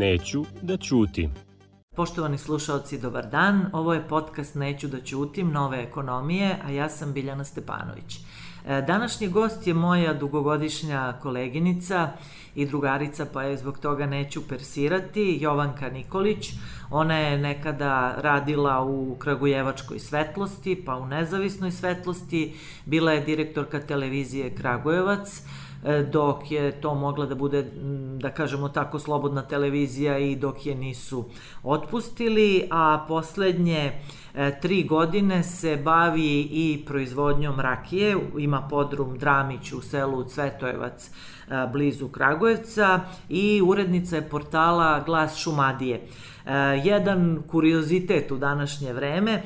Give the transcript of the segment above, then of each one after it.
Neću da ćutim. Poštovani slušalci, dobar dan. Ovo je podcast Neću da ćutim, nove ekonomije, a ja sam Biljana Stepanović. E, današnji gost je moja dugogodišnja koleginica i drugarica, pa je zbog toga neću persirati, Jovanka Nikolić. Ona je nekada radila u Kragujevačkoj svetlosti, pa u Nezavisnoj svetlosti, bila je direktorka televizije Kragujevac, dok je to mogla da bude, da kažemo tako, slobodna televizija i dok je nisu otpustili, a poslednje e, tri godine se bavi i proizvodnjom rakije, ima podrum Dramić u selu Cvetojevac e, blizu Kragujevca i urednica je portala Glas Šumadije. Jedan kuriozitet u današnje vreme,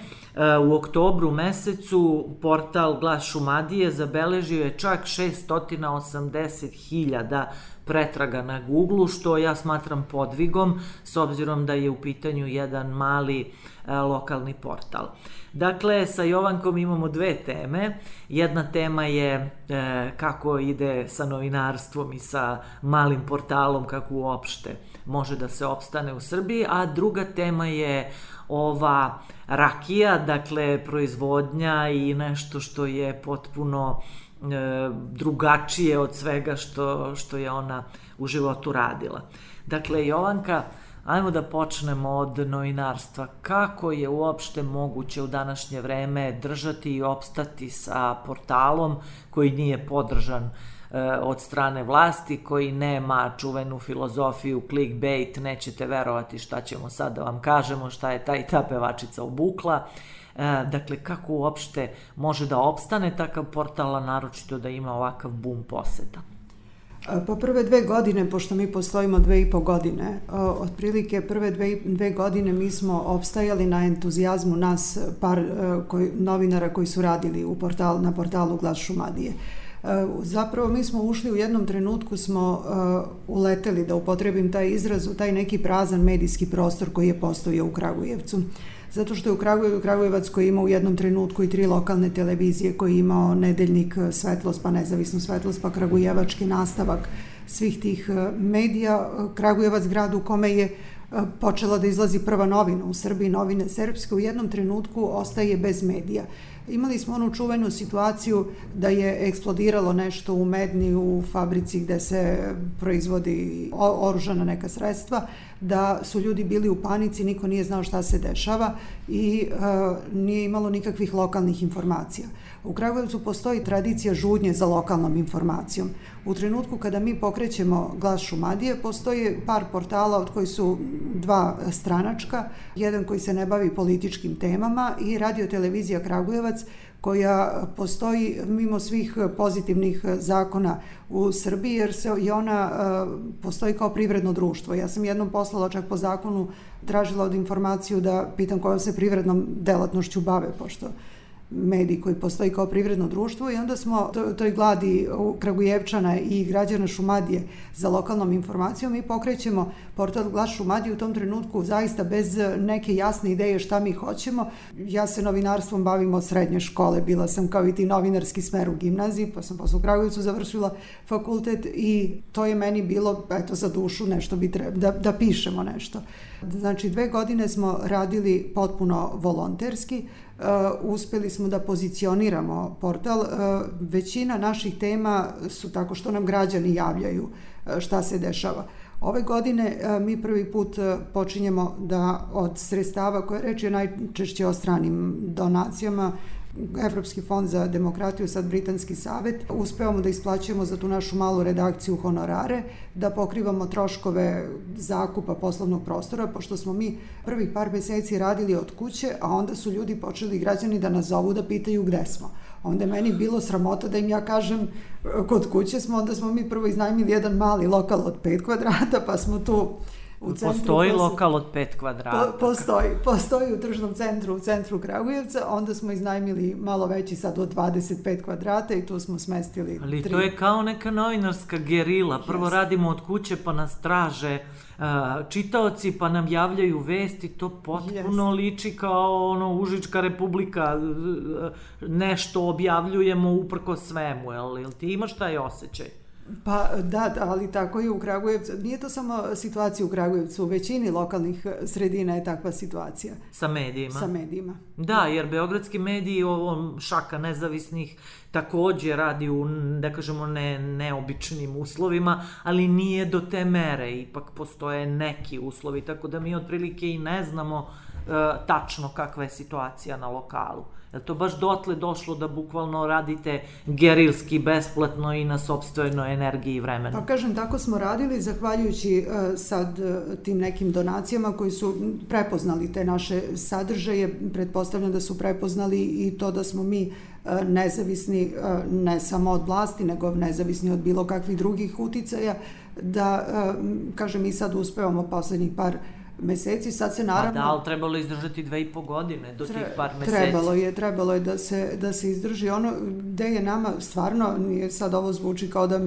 u oktobru mesecu portal Glas Šumadije zabeležio je čak 680.000 pretraga na Google, što ja smatram podvigom, s obzirom da je u pitanju jedan mali lokalni portal. Dakle, sa Jovankom imamo dve teme. Jedna tema je e, kako ide sa novinarstvom i sa malim portalom, kako uopšte može da se opstane u Srbiji, a druga tema je ova rakija, dakle proizvodnja i nešto što je potpuno e, drugačije od svega što, što je ona u životu radila. Dakle, Jovanka, ajmo da počnemo od novinarstva. Kako je uopšte moguće u današnje vreme držati i opstati sa portalom koji nije podržan od strane vlasti koji nema čuvenu filozofiju clickbait, nećete verovati šta ćemo sad da vam kažemo, šta je ta i ta pevačica obukla. E, dakle, kako uopšte može da opstane takav portal, a naročito da ima ovakav bum poseta? E, po prve dve godine, pošto mi postojimo dve i po godine, otprilike prve dve, dve godine mi smo opstajali na entuzijazmu nas par koji, novinara koji su radili u portal, na portalu Glas Šumadije. Zapravo mi smo ušli u jednom trenutku smo uh, uleteli da upotrebim taj izraz u taj neki prazan medijski prostor koji je postojao u Kragujevcu. Zato što je u Kragujev, Kragujevac koji ima u jednom trenutku i tri lokalne televizije koji je imao nedeljnik Svetlost pa nezavisnu Svetlost pa Kragujevački nastavak svih tih medija. Kragujevac grad u kome je počela da izlazi prva novina u Srbiji, novine srpske, u jednom trenutku ostaje bez medija. Imali smo onu čuvenu situaciju da je eksplodiralo nešto u Medni u fabrici gde se proizvodi oružana neka sredstva, da su ljudi bili u panici, niko nije znao šta se dešava i uh, nije imalo nikakvih lokalnih informacija. U Kragujevcu postoji tradicija žudnje za lokalnom informacijom. U trenutku kada mi pokrećemo glas Šumadije, postoji par portala od koji su dva stranačka, jedan koji se ne bavi političkim temama i radio televizija Kragujevac koja postoji mimo svih pozitivnih zakona u Srbiji, jer se i ona postoji kao privredno društvo. Ja sam jednom poslala čak po zakonu tražila od informaciju da pitam kojom se privrednom delatnošću bave, pošto medij koji postoji kao privredno društvo i onda smo toj gladi Kragujevčana i građana Šumadije za lokalnom informacijom mi pokrećemo portal Glas Šumadije u tom trenutku zaista bez neke jasne ideje šta mi hoćemo. Ja se novinarstvom bavim od srednje škole, bila sam kao i ti novinarski smer u gimnaziji, pa sam posle u Kragujevcu završila fakultet i to je meni bilo, eto, za dušu nešto bi treba, da, da pišemo nešto. Znači, dve godine smo radili potpuno volonterski, uspeli smo da pozicioniramo portal. Uh, većina naših tema su tako što nam građani javljaju uh, šta se dešava. Ove godine mi prvi put počinjemo da od sredstava koje reč je najčešće o stranim donacijama Evropski fond za demokratiju, sad Britanski savet, uspevamo da isplaćujemo za tu našu malu redakciju honorare, da pokrivamo troškove zakupa poslovnog prostora, pošto smo mi prvih par meseci radili od kuće, a onda su ljudi počeli građani da nas zovu da pitaju gde smo. Onda je meni bilo sramota da im ja kažem kod kuće smo, onda smo mi prvo iznajmili jedan mali lokal od 5 kvadrata, pa smo tu U centru postoji posle... lokal od 5 kvadrata. Po, postoji, postoji u tržnom centru, u centru Kragujevca, onda smo iznajmili malo veći sad od 25 kvadrata i tu smo smestili Ali tri... to je kao neka novinarska gerila. Prvo yes. radimo od kuće pa nas traže uh, čitaoci pa nam javljaju vesti, to potpuno yes. liči kao ono Užička republika, nešto objavljujemo uprko svemu, jel, jel ti imaš taj osjećaj? Pa da, da, ali tako je u Kragujevcu. Nije to samo situacija u Kragujevcu, u većini lokalnih sredina je takva situacija. Sa medijima. Sa medijima. Da, jer beogradski mediji, ovo šaka nezavisnih, takođe radi u, da kažemo, ne, neobičnim uslovima, ali nije do te mere, ipak postoje neki uslovi, tako da mi otprilike i ne znamo e, tačno kakva je situacija na lokalu. Je to baš dotle došlo da bukvalno radite gerilski, besplatno i na sobstvenoj energiji i vremenu? Pa kažem, tako smo radili, zahvaljujući uh, sad uh, tim nekim donacijama koji su prepoznali te naše sadržaje, pretpostavljam da su prepoznali i to da smo mi uh, nezavisni ne samo od vlasti, nego nezavisni od bilo kakvih drugih uticaja, da, kažem, mi sad uspevamo poslednjih par meseci, sad se naravno... A da, ali trebalo izdržati dve i po godine do tih par meseci. Trebalo je, trebalo je da se, da se izdrži ono gde je nama stvarno, nije sad ovo zvuči kao da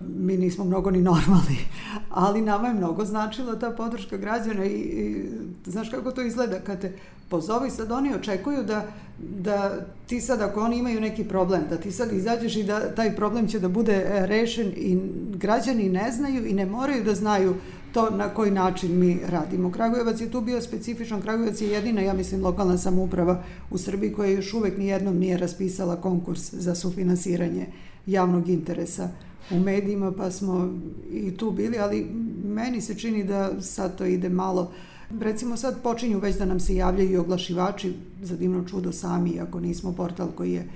mi nismo mnogo ni normalni, ali nama je mnogo značila ta podrška građana i, i znaš kako to izgleda kad te pozovi, sad oni očekuju da, da ti sad ako oni imaju neki problem, da ti sad izađeš i da taj problem će da bude rešen i građani ne znaju i ne moraju da znaju to na koji način mi radimo. Kragujevac je tu bio specifičan, Kragujevac je jedina, ja mislim, lokalna samouprava u Srbiji koja još uvek nijednom nije raspisala konkurs za sufinansiranje javnog interesa u medijima, pa smo i tu bili, ali meni se čini da sad to ide malo Recimo sad počinju već da nam se javljaju oglašivači za divno čudo sami, ako nismo portal koji je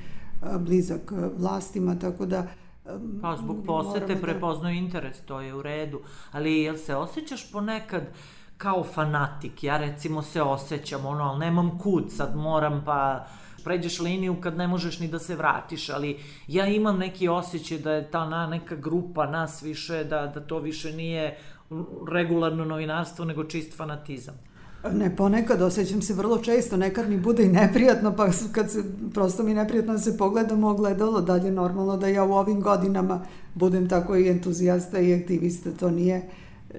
blizak vlastima, tako da Pa zbog posete da... prepoznaju interes, to je u redu. Ali jel se osjećaš ponekad kao fanatik? Ja recimo se osjećam, ono, ali nemam kud, sad moram pa pređeš liniju kad ne možeš ni da se vratiš, ali ja imam neki osjećaj da je ta na, neka grupa nas više, da, da to više nije regularno novinarstvo, nego čist fanatizam. Ne, ponekad osjećam se vrlo često, nekad mi bude i neprijatno, pa kad se, prosto mi neprijatno da se pogledamo ogledalo, dalje normalno da ja u ovim godinama budem tako i entuzijasta i aktivista, to nije,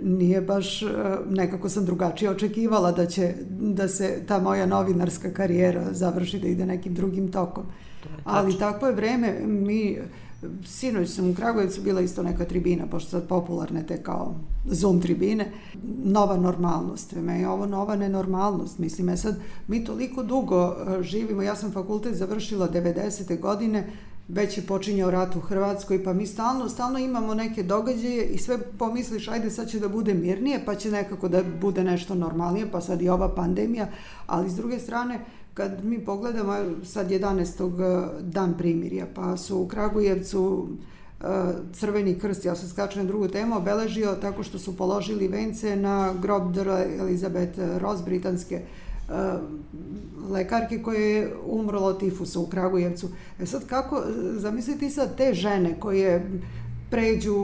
nije baš, e, nekako sam drugačije očekivala da će, da se ta moja novinarska karijera završi, da ide nekim drugim tokom. Ali tako je vreme, mi, Sinoć sam u Kragujevcu bila isto neka tribina, pošto sad popularne te kao Zoom tribine, nova normalnost. Me je ovo nova nenormalnost. Mislim, je sad, mi toliko dugo e, živimo, ja sam fakultet završila 90. godine, već je počinjao rat u Hrvatskoj, pa mi stalno, stalno imamo neke događaje i sve pomisliš, ajde sad će da bude mirnije, pa će nekako da bude nešto normalnije, pa sad i ova pandemija, ali s druge strane, kad mi pogledamo, sad 11. E, dan primirja, pa su u Kragujevcu e, Crveni krst, ja sam skačem na drugu temu, obeležio tako što su položili vence na grob. Elizabeth Ross, britanske e, lekarke koje je umrlo od tifusa u Kragujevcu. E sad kako, zamisliti sad te žene koje pređu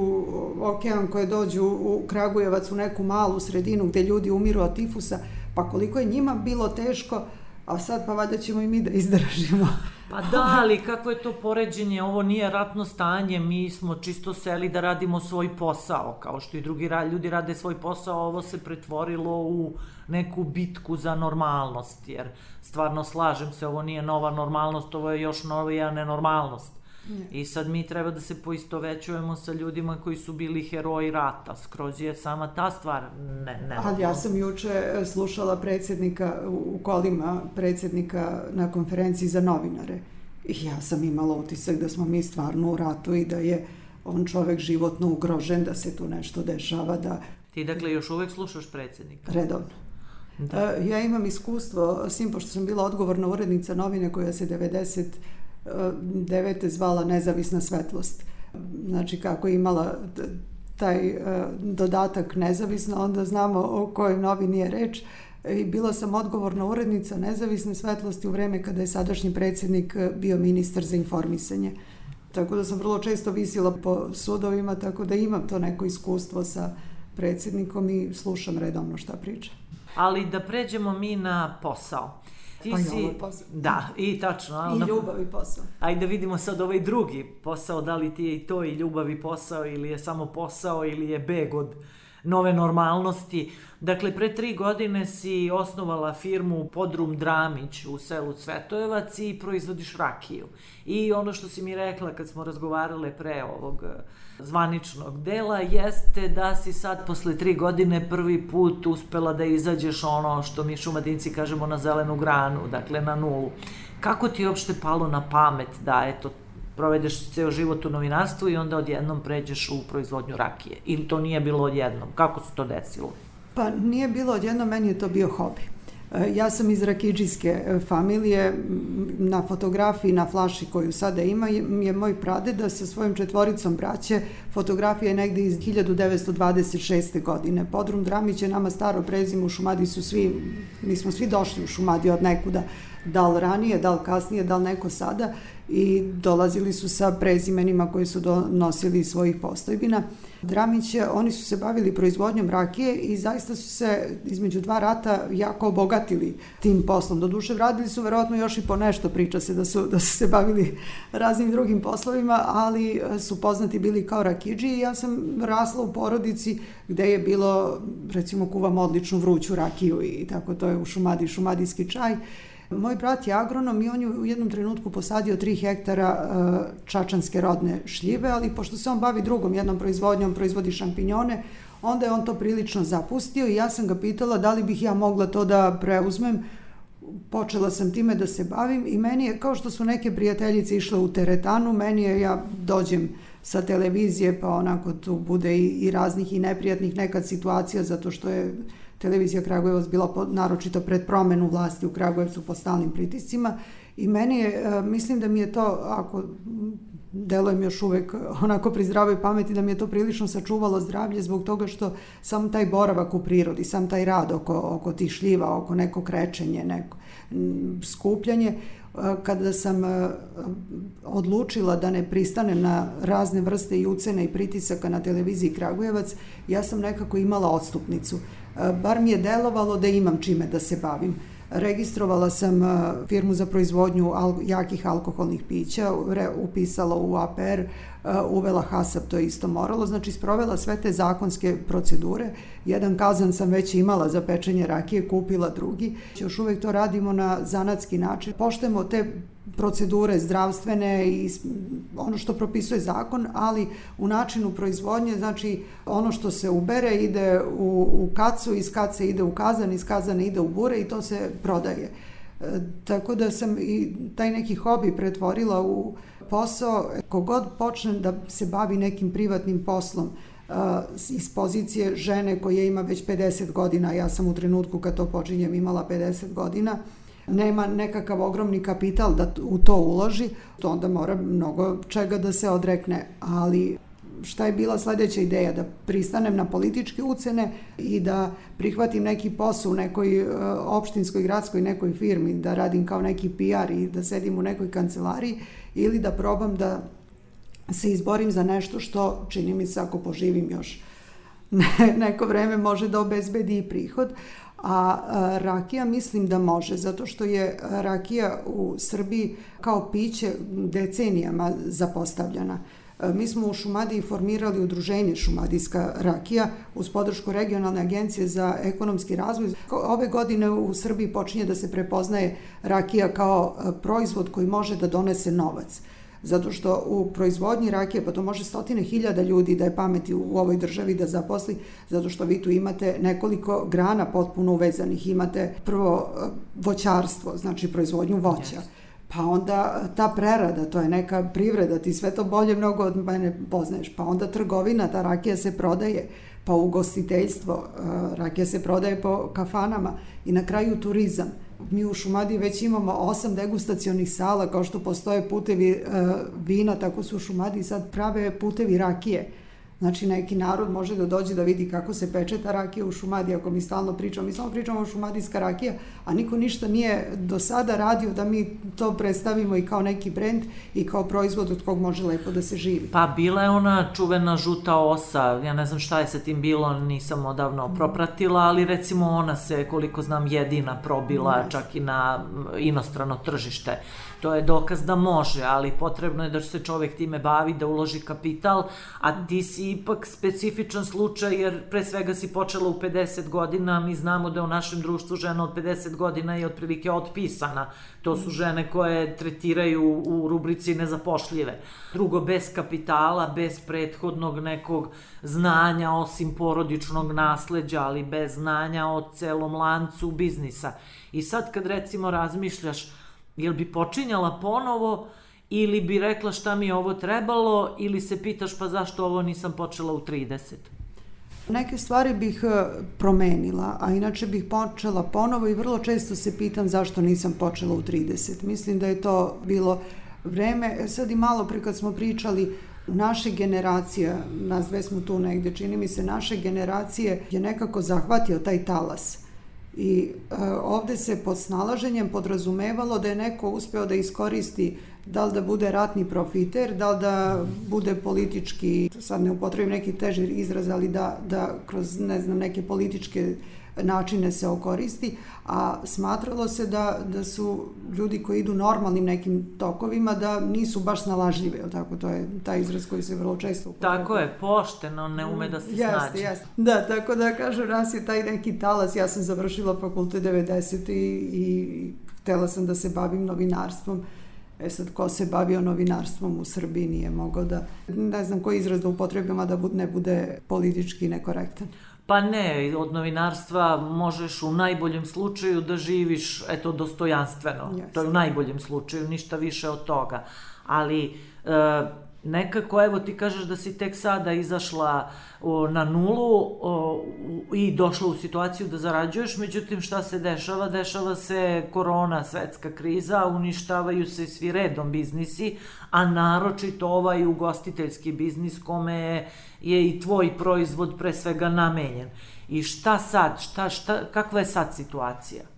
okean, koje dođu u Kragujevac u neku malu sredinu gde ljudi umiru od tifusa, pa koliko je njima bilo teško a sad pa valjda ćemo i mi da izdržimo. Pa da, ali kako je to poređenje, ovo nije ratno stanje, mi smo čisto seli da radimo svoj posao, kao što i drugi ljudi rade svoj posao, ovo se pretvorilo u neku bitku za normalnost, jer stvarno slažem se, ovo nije nova normalnost, ovo je još novija nenormalnost. I sad mi treba da se poistovećujemo sa ljudima koji su bili heroji rata. Skroz je sama ta stvar ne, ne. Ali ja sam juče e, slušala predsjednika u kolima, predsjednika na konferenciji za novinare. I ja sam imala utisak da smo mi stvarno u ratu i da je on čovek životno ugrožen, da se tu nešto dešava, da... Ti dakle još uvek slušaš predsjednika? Redovno. Da. E, ja imam iskustvo, sim pošto sam bila odgovorna urednica novine koja se 90 devete zvala Nezavisna svetlost. Znači kako je imala taj e, dodatak nezavisno, onda znamo o kojoj novini je reč. I bila sam odgovorna urednica nezavisne svetlosti u vreme kada je sadašnji predsjednik e, bio ministar za informisanje. Tako da sam vrlo često visila po sudovima, tako da imam to neko iskustvo sa predsjednikom i slušam redovno šta priča. Ali da pređemo mi na posao. Ti pa si... i posao. Da, i tačno. I ljubav i posao. Ajde da vidimo sad ovaj drugi posao, da li ti je i to i ljubav i posao ili je samo posao ili je beg od nove normalnosti. Dakle, pre tri godine si osnovala firmu Podrum Dramić u selu Cvetojevac i proizvodiš rakiju. I ono što si mi rekla kad smo razgovarale pre ovog eh, zvaničnog dela jeste da si sad posle tri godine prvi put uspela da izađeš ono što mi šumadinci kažemo na zelenu granu, dakle na nulu. Kako ti je uopšte palo na pamet da eto provedeš ceo život u novinarstvu i onda odjednom pređeš u proizvodnju rakije? Ili to nije bilo odjednom? Kako se to desilo? Pa nije bilo odjednom, meni je to bio hobi. E, ja sam iz Rakidžijske e, familije, na fotografiji, na flaši koju sada ima, je moj pradeda sa svojim četvoricom braće. Fotografija je negde iz 1926. godine. Podrum Dramić je nama staro prezime, u Šumadi su svi, mi smo svi došli u Šumadi od nekuda, da li ranije, da li kasnije, da li neko sada i dolazili su sa prezimenima koji su donosili svojih postojbina. Dramić, oni su se bavili proizvodnjom rakije i zaista su se između dva rata jako obogatili tim poslom. Doduše, radili su verovatno još i po nešto, priča se da su, da su se bavili raznim drugim poslovima, ali su poznati bili kao rakidži i ja sam rasla u porodici gde je bilo, recimo, kuvam odličnu vruću rakiju i tako to je u Šumadi, šumadijski čaj Moj brat je agronom i on je u jednom trenutku posadio 3 hektara e, čačanske rodne šljive, ali pošto se on bavi drugom jednom proizvodnjom, proizvodi šampinjone, onda je on to prilično zapustio i ja sam ga pitala da li bih ja mogla to da preuzmem. Počela sam time da se bavim i meni je, kao što su neke prijateljice išle u teretanu, meni je, ja dođem sa televizije, pa onako tu bude i, i raznih i neprijatnih nekad situacija, zato što je televizija Kragujevac bila po, naročito pred promenu vlasti u Kragujevcu po stalnim pritiscima i meni je, e, mislim da mi je to, ako delujem još uvek onako pri zdravoj pameti, da mi je to prilično sačuvalo zdravlje zbog toga što sam taj boravak u prirodi, sam taj rad oko, oko tih šljiva, oko neko krečenje, neko skupljanje, e, kada sam e, odlučila da ne pristanem na razne vrste i ucene i pritisaka na televiziji Kragujevac, ja sam nekako imala odstupnicu bar mi je delovalo da imam čime da se bavim. Registrovala sam firmu za proizvodnju jakih alkoholnih pića, upisala u APR, uvela HASAP, to je isto moralo, znači sprovela sve te zakonske procedure. Jedan kazan sam već imala za pečenje rakije, kupila drugi. Još uvek to radimo na zanatski način. Poštemo te procedure zdravstvene i ono što propisuje zakon, ali u načinu proizvodnje, znači ono što se ubere ide u, u kacu, iz kace ide u kazan, iz kazana ide u bure i to se prodaje. E, tako da sam i taj neki hobi pretvorila u posao, kogod počne da se bavi nekim privatnim poslom, uh, iz pozicije žene koja ima već 50 godina, ja sam u trenutku kad to počinjem imala 50 godina, nema nekakav ogromni kapital da u to uloži, to onda mora mnogo čega da se odrekne, ali šta je bila sledeća ideja? Da pristanem na političke ucene i da prihvatim neki posao u nekoj e, opštinskoj, gradskoj nekoj firmi, da radim kao neki PR i da sedim u nekoj kancelariji ili da probam da se izborim za nešto što čini mi se ako poživim još neko vreme može da obezbedi i prihod, a rakija mislim da može, zato što je rakija u Srbiji kao piće decenijama zapostavljena. Mi smo u Šumadiji formirali udruženje Šumadijska rakija uz podršku regionalne agencije za ekonomski razvoj. Ove godine u Srbiji počinje da se prepoznaje rakija kao proizvod koji može da donese novac zato što u proizvodnji rakije, pa to može stotine hiljada ljudi da je pameti u ovoj državi da zaposli, zato što vi tu imate nekoliko grana potpuno uvezanih. Imate prvo e, voćarstvo, znači proizvodnju voća. Pa onda ta prerada, to je neka privreda, ti sve to bolje mnogo od mene poznaješ. Pa onda trgovina, ta rakija se prodaje, pa ugostiteljstvo, e, rakija se prodaje po kafanama i na kraju turizam mi u Šumadiji već imamo osam degustacionih sala, kao što postoje putevi e, vina, tako su u Šumadiji sad prave putevi rakije. Znači, neki narod može da dođe da vidi kako se peče ta rakija u Šumadi, ako mi stalno pričamo. Mi samo pričamo o šumadijska rakija, a niko ništa nije do sada radio da mi to predstavimo i kao neki brend i kao proizvod od kog može lepo da se živi. Pa bila je ona čuvena žuta osa, ja ne znam šta je sa tim bilo, nisam odavno propratila, ali recimo ona se, koliko znam, jedina probila yes. čak i na inostrano tržište to je dokaz da može, ali potrebno je da se čovek time bavi, da uloži kapital, a ti si ipak specifičan slučaj jer pre svega si počela u 50 godina, mi znamo da u našem društvu žena od 50 godina je otprilike otpisana. To su žene koje tretiraju u rubrici nezapošljive. Drugo, bez kapitala, bez prethodnog nekog znanja osim porodičnog nasleđa, ali bez znanja o celom lancu biznisa. I sad kad recimo razmišljaš, jel bi počinjala ponovo, ili bi rekla šta mi je ovo trebalo ili se pitaš pa zašto ovo nisam počela u 30? Neke stvari bih e, promenila, a inače bih počela ponovo i vrlo često se pitam zašto nisam počela u 30. Mislim da je to bilo vreme, e, sad i malo pre kad smo pričali naše generacije, nas dve smo tu negde, čini mi se, naše generacije je nekako zahvatio taj talas. I e, ovde se pod snalaženjem podrazumevalo da je neko uspeo da iskoristi da li da bude ratni profiter, da li da bude politički, sad ne upotrebim neki teži izraz, ali da, da kroz ne znam, neke političke načine se okoristi, a smatralo se da, da su ljudi koji idu normalnim nekim tokovima da nisu baš snalažljive, je tako? To je taj izraz koji se vrlo često upotrebuje. Tako je, pošteno, ne ume da se jeste, snađe. Jeste, Da, tako da kažu, nas je taj neki talas, ja sam završila fakultet 90. i, i htela sam da se bavim novinarstvom E sad, ko se bavio novinarstvom u Srbiji nije mogao da, ne znam koji izraz da upotrebim, a da ne bude politički nekorektan. Pa ne, od novinarstva možeš u najboljem slučaju da živiš, eto, dostojanstveno. Yes. To je u najboljem slučaju, ništa više od toga. Ali, e, nekako, evo ti kažeš da si tek sada izašla o, na nulu o, i došla u situaciju da zarađuješ, međutim šta se dešava? Dešava se korona, svetska kriza, uništavaju se svi redom biznisi, a naročito ovaj ugostiteljski biznis kome je i tvoj proizvod pre svega namenjen. I šta sad? Šta, šta, kakva je sad situacija?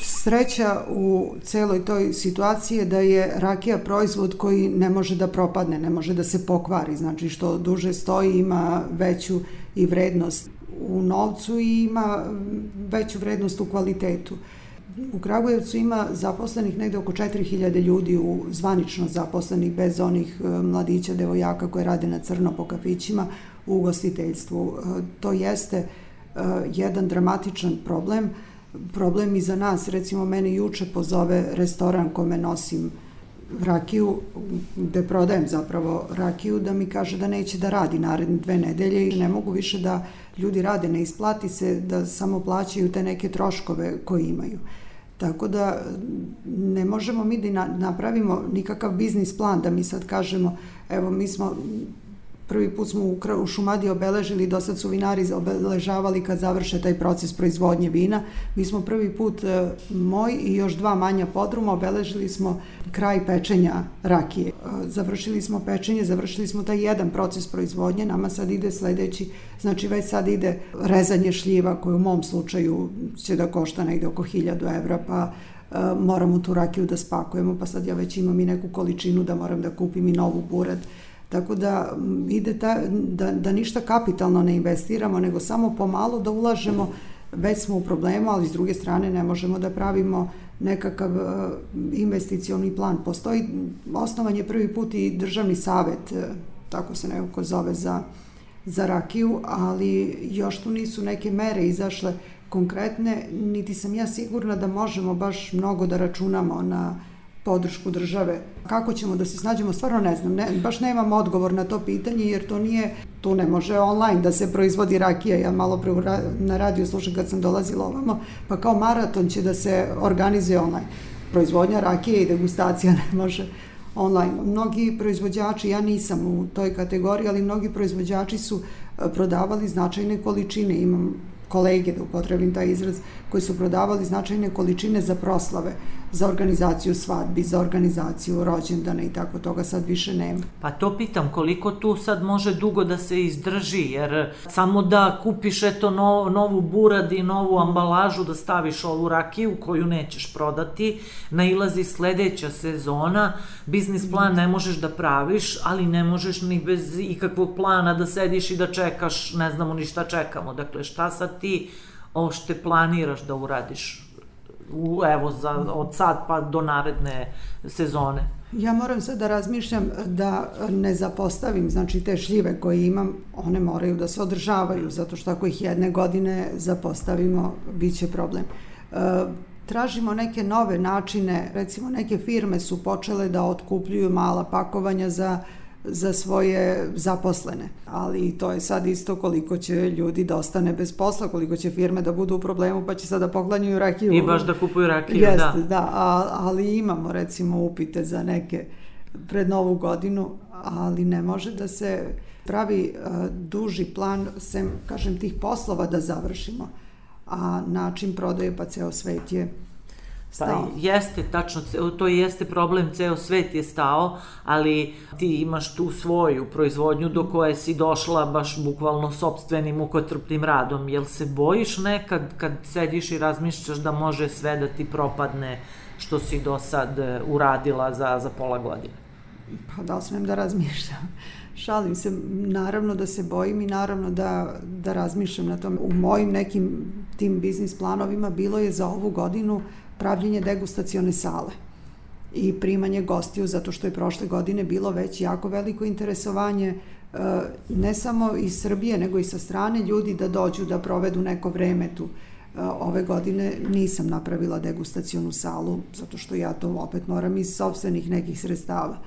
Sreća u celoj toj situaciji je da je rakija proizvod koji ne može da propadne, ne može da se pokvari, znači što duže stoji ima veću i vrednost u novcu i ima veću vrednost u kvalitetu. U Kragujevcu ima zaposlenih negde oko 4000 ljudi u zvanično zaposlenih bez onih e, mladića, devojaka koje rade na crno po kafićima u ugostiteljstvu. E, to jeste e, jedan dramatičan problem problem i za nas. Recimo, mene juče pozove restoran kome nosim rakiju, gde prodajem zapravo rakiju, da mi kaže da neće da radi naredne dve nedelje i ne mogu više da ljudi rade, ne isplati se da samo plaćaju te neke troškove koje imaju. Tako da ne možemo mi da napravimo nikakav biznis plan da mi sad kažemo evo mi smo Prvi put smo u, u Šumadi obeležili, do sad su vinari obeležavali kad završe taj proces proizvodnje vina. Mi smo prvi put, e, moj i još dva manja podruma, obeležili smo kraj pečenja rakije. E, završili smo pečenje, završili smo taj jedan proces proizvodnje, nama sad ide sledeći, znači već sad ide rezanje šljiva koje u mom slučaju će da košta negde oko 1000 evra, pa e, moramo tu rakiju da spakujemo, pa sad ja već imam i neku količinu da moram da kupim i novu burad Tako da ide ta, da, da ništa kapitalno ne investiramo, nego samo pomalo da ulažemo, već smo u problemu, ali s druge strane ne možemo da pravimo nekakav uh, investicioni plan. Postoji, osnovan je prvi put i državni savet, uh, tako se nekako zove za, za rakiju, ali još tu nisu neke mere izašle konkretne, niti sam ja sigurna da možemo baš mnogo da računamo na podršku države. Kako ćemo da se snađemo, stvarno ne znam, ne, baš nemam odgovor na to pitanje jer to nije, tu ne može online da se proizvodi rakija, ja malo pre na radiju slušam kad sam dolazila ovamo, pa kao maraton će da se organizuje online. Proizvodnja rakije i degustacija ne može online. Mnogi proizvođači, ja nisam u toj kategoriji, ali mnogi proizvođači su e, prodavali značajne količine. Imam kolege, da upotrebim taj izraz, koji su prodavali značajne količine za proslave za organizaciju svadbi, za organizaciju rođendana i tako toga sad više nema. Pa to pitam, koliko tu sad može dugo da se izdrži, jer samo da kupiš eto no, novu burad i novu ambalažu da staviš ovu rakiju koju nećeš prodati, nailazi sledeća sezona, biznis plan ne možeš da praviš, ali ne možeš ni bez ikakvog plana da sediš i da čekaš, ne znamo ni šta čekamo. Dakle, šta sad ti ošte planiraš da uradiš u, evo, za, od sad pa do naredne sezone? Ja moram sad da razmišljam da ne zapostavim, znači te šljive koje imam, one moraju da se održavaju, zato što ako ih jedne godine zapostavimo, bit će problem. E, tražimo neke nove načine, recimo neke firme su počele da otkupljuju mala pakovanja za za svoje zaposlene. Ali to je sad isto koliko će ljudi da ostane bez posla, koliko će firme da budu u problemu pa će sada da poklanjuju rakiju. I baš da kupuju rakiju, Jeste, da. da, a, ali imamo recimo upite za neke pred novu godinu, ali ne može da se pravi uh, duži plan sem, kažem, tih poslova da završimo. A način prodaje pa ceo svet je Pa jeste, tačno, to jeste problem, ceo svet je stao, ali ti imaš tu svoju proizvodnju do koje si došla baš bukvalno sobstvenim ukotrpnim radom. Jel se bojiš nekad kad sediš i razmišljaš da može sve da ti propadne što si do sad e, uradila za, za pola godine? Pa da li smem da razmišljam? Šalim se, naravno da se bojim i naravno da, da razmišljam na tom. U mojim nekim tim biznis planovima bilo je za ovu godinu pravljenje degustacione sale i primanje gostiju zato što je prošle godine bilo već jako veliko interesovanje e, ne samo iz Srbije nego i sa strane ljudi da dođu da provedu neko vreme tu. E, ove godine nisam napravila degustacionu salu zato što ja to opet moram iz sobstvenih nekih sredstava.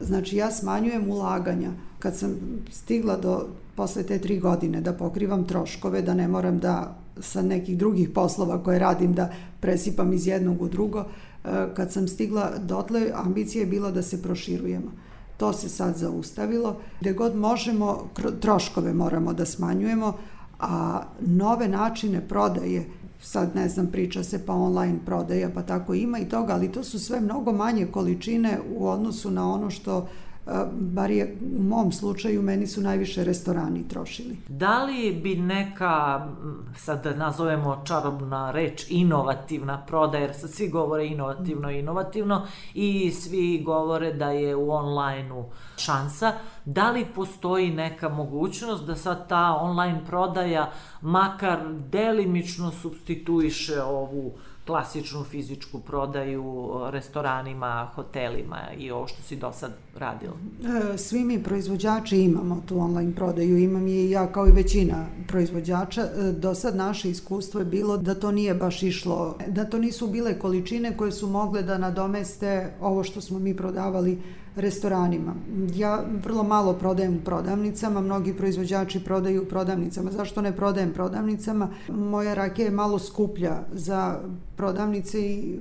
Znači ja smanjujem ulaganja. Kad sam stigla do posle te tri godine da pokrivam troškove, da ne moram da sa nekih drugih poslova koje radim da presipam iz jednog u drugo, e, kad sam stigla dotle, ambicija je bila da se proširujemo. To se sad zaustavilo. Gde god možemo, troškove moramo da smanjujemo, a nove načine prodaje, sad ne znam, priča se pa online prodaja, pa tako ima i toga, ali to su sve mnogo manje količine u odnosu na ono što bar je u mom slučaju meni su najviše restorani trošili. Da li bi neka, sad da nazovemo čarobna reč, inovativna prodaja, jer sad svi govore inovativno, inovativno i svi govore da je u onlajnu šansa, da li postoji neka mogućnost da sad ta online prodaja makar delimično substituiše ovu klasičnu fizičku prodaju restoranima, hotelima i ovo što si do sad radila? E, svi mi proizvođači imamo tu online prodaju, imam je i ja kao i većina proizvođača. E, do sad naše iskustvo je bilo da to nije baš išlo, da to nisu bile količine koje su mogle da nadomeste ovo što smo mi prodavali restoranima. Ja vrlo malo prodajem u prodavnicama, mnogi proizvođači prodaju u prodavnicama. Zašto ne prodajem prodavnicama? Moja rakija je malo skuplja za prodavnice i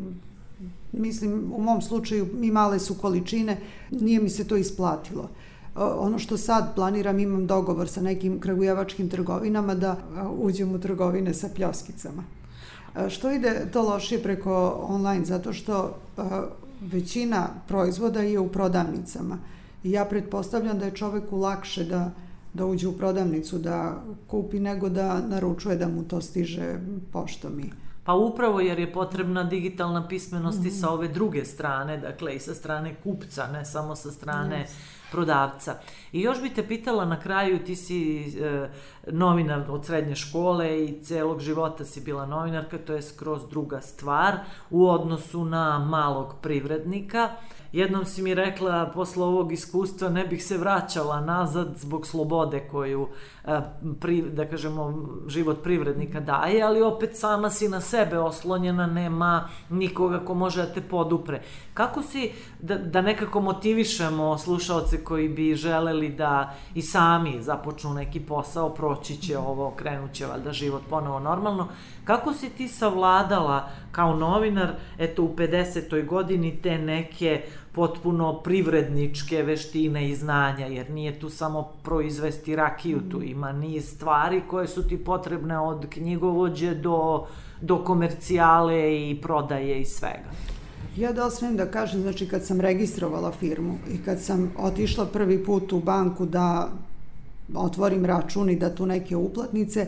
mislim u mom slučaju i male su količine, nije mi se to isplatilo. Ono što sad planiram, imam dogovor sa nekim kragujevačkim trgovinama da uđem u trgovine sa pljoskicama. Što ide to lošije preko online? Zato što većina proizvoda je u prodavnicama. I ja pretpostavljam da je čoveku lakše da, da uđe u prodavnicu, da kupi, nego da naručuje da mu to stiže poštom i... Pa upravo jer je potrebna digitalna pismenost mm -hmm. i sa ove druge strane, dakle i sa strane kupca, ne samo sa strane yes. prodavca. I još bi te pitala na kraju, ti si e, novinar od srednje škole i celog života si bila novinarka, to je skroz druga stvar u odnosu na malog privrednika. Jednom si mi rekla, posle ovog iskustva ne bih se vraćala nazad zbog slobode koju, e, pri, da kažemo, život privrednika daje, ali opet sama si na sebe oslonjena, nema nikoga ko može da te podupre. Kako si, da, da nekako motivišemo slušalce koji bi želeli da i sami započnu neki posao, proći će ovo, krenut će valjda život ponovo normalno, kako si ti savladala kao novinar, eto u 50. godini te neke potpuno privredničke veštine i znanja, jer nije tu samo proizvesti rakiju, tu ima niz stvari koje su ti potrebne od knjigovođe do, do komercijale i prodaje i svega. Ja da smem da kažem, znači kad sam registrovala firmu i kad sam otišla prvi put u banku da otvorim račun i da tu neke uplatnice,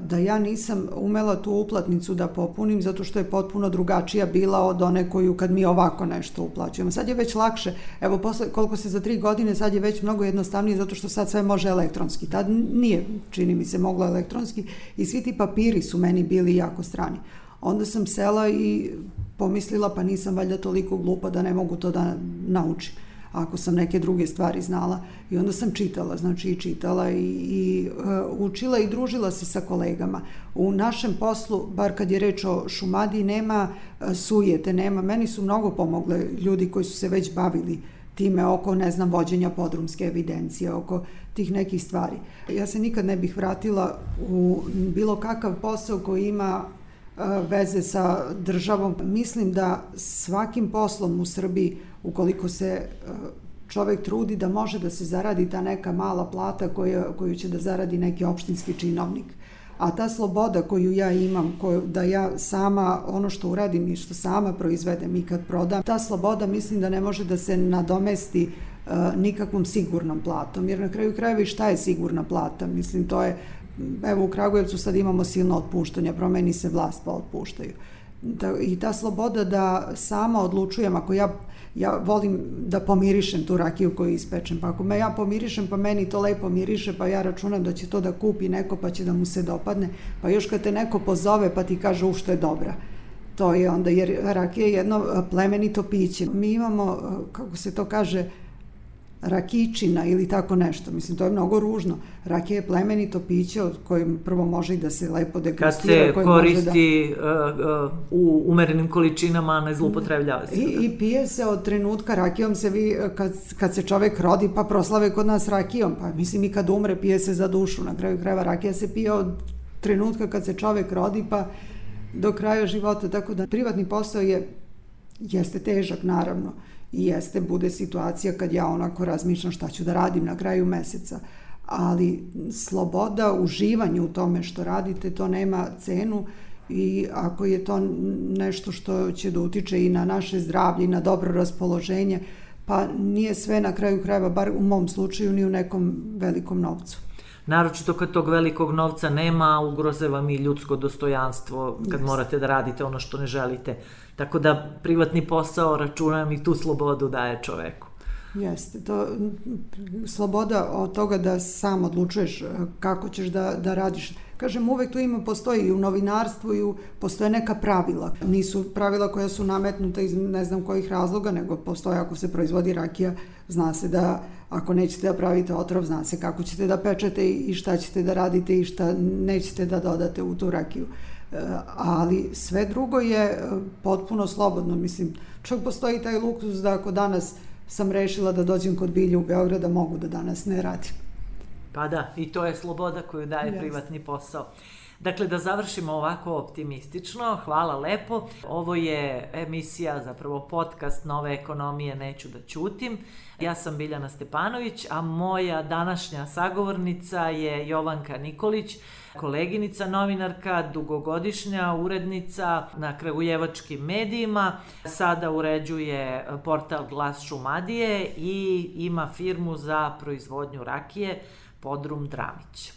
da ja nisam umela tu uplatnicu da popunim zato što je potpuno drugačija bila od one koju kad mi ovako nešto uplaćujemo. Sad je već lakše, evo posle koliko se za tri godine sad je već mnogo jednostavnije zato što sad sve može elektronski. Tad nije, čini mi se, moglo elektronski i svi ti papiri su meni bili jako strani. Onda sam sela i pomislila pa nisam valjda toliko glupa da ne mogu to da naučim ako sam neke druge stvari znala. I onda sam čitala, znači i čitala i, i uh, učila i družila se sa kolegama. U našem poslu, bar kad je reč o šumadiji, nema uh, sujete, nema. Meni su mnogo pomogle ljudi koji su se već bavili time oko, ne znam, vođenja podrumske evidencije, oko tih nekih stvari. Ja se nikad ne bih vratila u bilo kakav posao koji ima veze sa državom. Mislim da svakim poslom u Srbiji, ukoliko se čovek trudi da može da se zaradi ta neka mala plata koju, koju će da zaradi neki opštinski činovnik. A ta sloboda koju ja imam, koju, da ja sama ono što uradim i što sama proizvedem i kad prodam, ta sloboda mislim da ne može da se nadomesti uh, nikakvom sigurnom platom. Jer na kraju krajeva šta je sigurna plata? Mislim, to je evo u Kragujevcu sad imamo silno otpuštanja, promeni se vlast pa otpuštaju. Da, I ta sloboda da sama odlučujem, ako ja, ja volim da pomirišem tu rakiju koju ispečem, pa ako me ja pomirišem, pa meni to lepo miriše, pa ja računam da će to da kupi neko, pa će da mu se dopadne, pa još kad te neko pozove, pa ti kaže u što je dobra. To je onda, jer rakija je jedno plemenito piće. Mi imamo, kako se to kaže, rakičina ili tako nešto. Mislim, to je mnogo ružno. Rakija je plemenito piće od kojim prvo može i da se lepo degustira. Kad se koristi da... uh, uh, u umerenim količinama, ne zlupotrebljava se. I, da. I pije se od trenutka rakijom se vi, kad, kad se čovek rodi, pa proslave kod nas rakijom. Pa mislim i kad umre, pije se za dušu. Na kraju krajeva rakija se pije od trenutka kad se čovek rodi, pa do kraja života. Tako da privatni posao je, jeste težak, naravno i jeste, bude situacija kad ja onako razmišljam šta ću da radim na kraju meseca. Ali sloboda, uživanje u tome što radite, to nema cenu i ako je to nešto što će da utiče i na naše zdravlje i na dobro raspoloženje, pa nije sve na kraju krajeva, bar u mom slučaju, ni u nekom velikom novcu. Naročito kad tog velikog novca nema, ugroze vam i ljudsko dostojanstvo kad yes. morate da radite ono što ne želite. Tako da privatni posao, računam, i tu slobodu daje čoveku. Jeste, to, sloboda od toga da sam odlučuješ e, kako ćeš da, da radiš. Kažem, uvek tu ima, postoji i u novinarstvu i u, postoje neka pravila. Nisu pravila koja su nametnuta iz ne znam kojih razloga, nego postoje ako se proizvodi rakija, zna se da ako nećete da pravite otrov, zna se kako ćete da pečete i šta ćete da radite i šta nećete da dodate u tu rakiju. E, ali sve drugo je e, potpuno slobodno. Mislim, čak postoji taj luksus da ako danas sam rešila da dođem kod Bilje u Beograda, mogu da danas ne radim. Pa da, i to je sloboda koju daje yes. privatni posao. Dakle, da završimo ovako optimistično, hvala lepo. Ovo je emisija, zapravo podcast Nove ekonomije Neću da ćutim. Ja sam Biljana Stepanović, a moja današnja sagovornica je Jovanka Nikolić, koleginica, novinarka, dugogodišnja urednica na kragujevačkim medijima. Sada uređuje portal Glas Šumadije i ima firmu za proizvodnju rakije Podrum Dramić.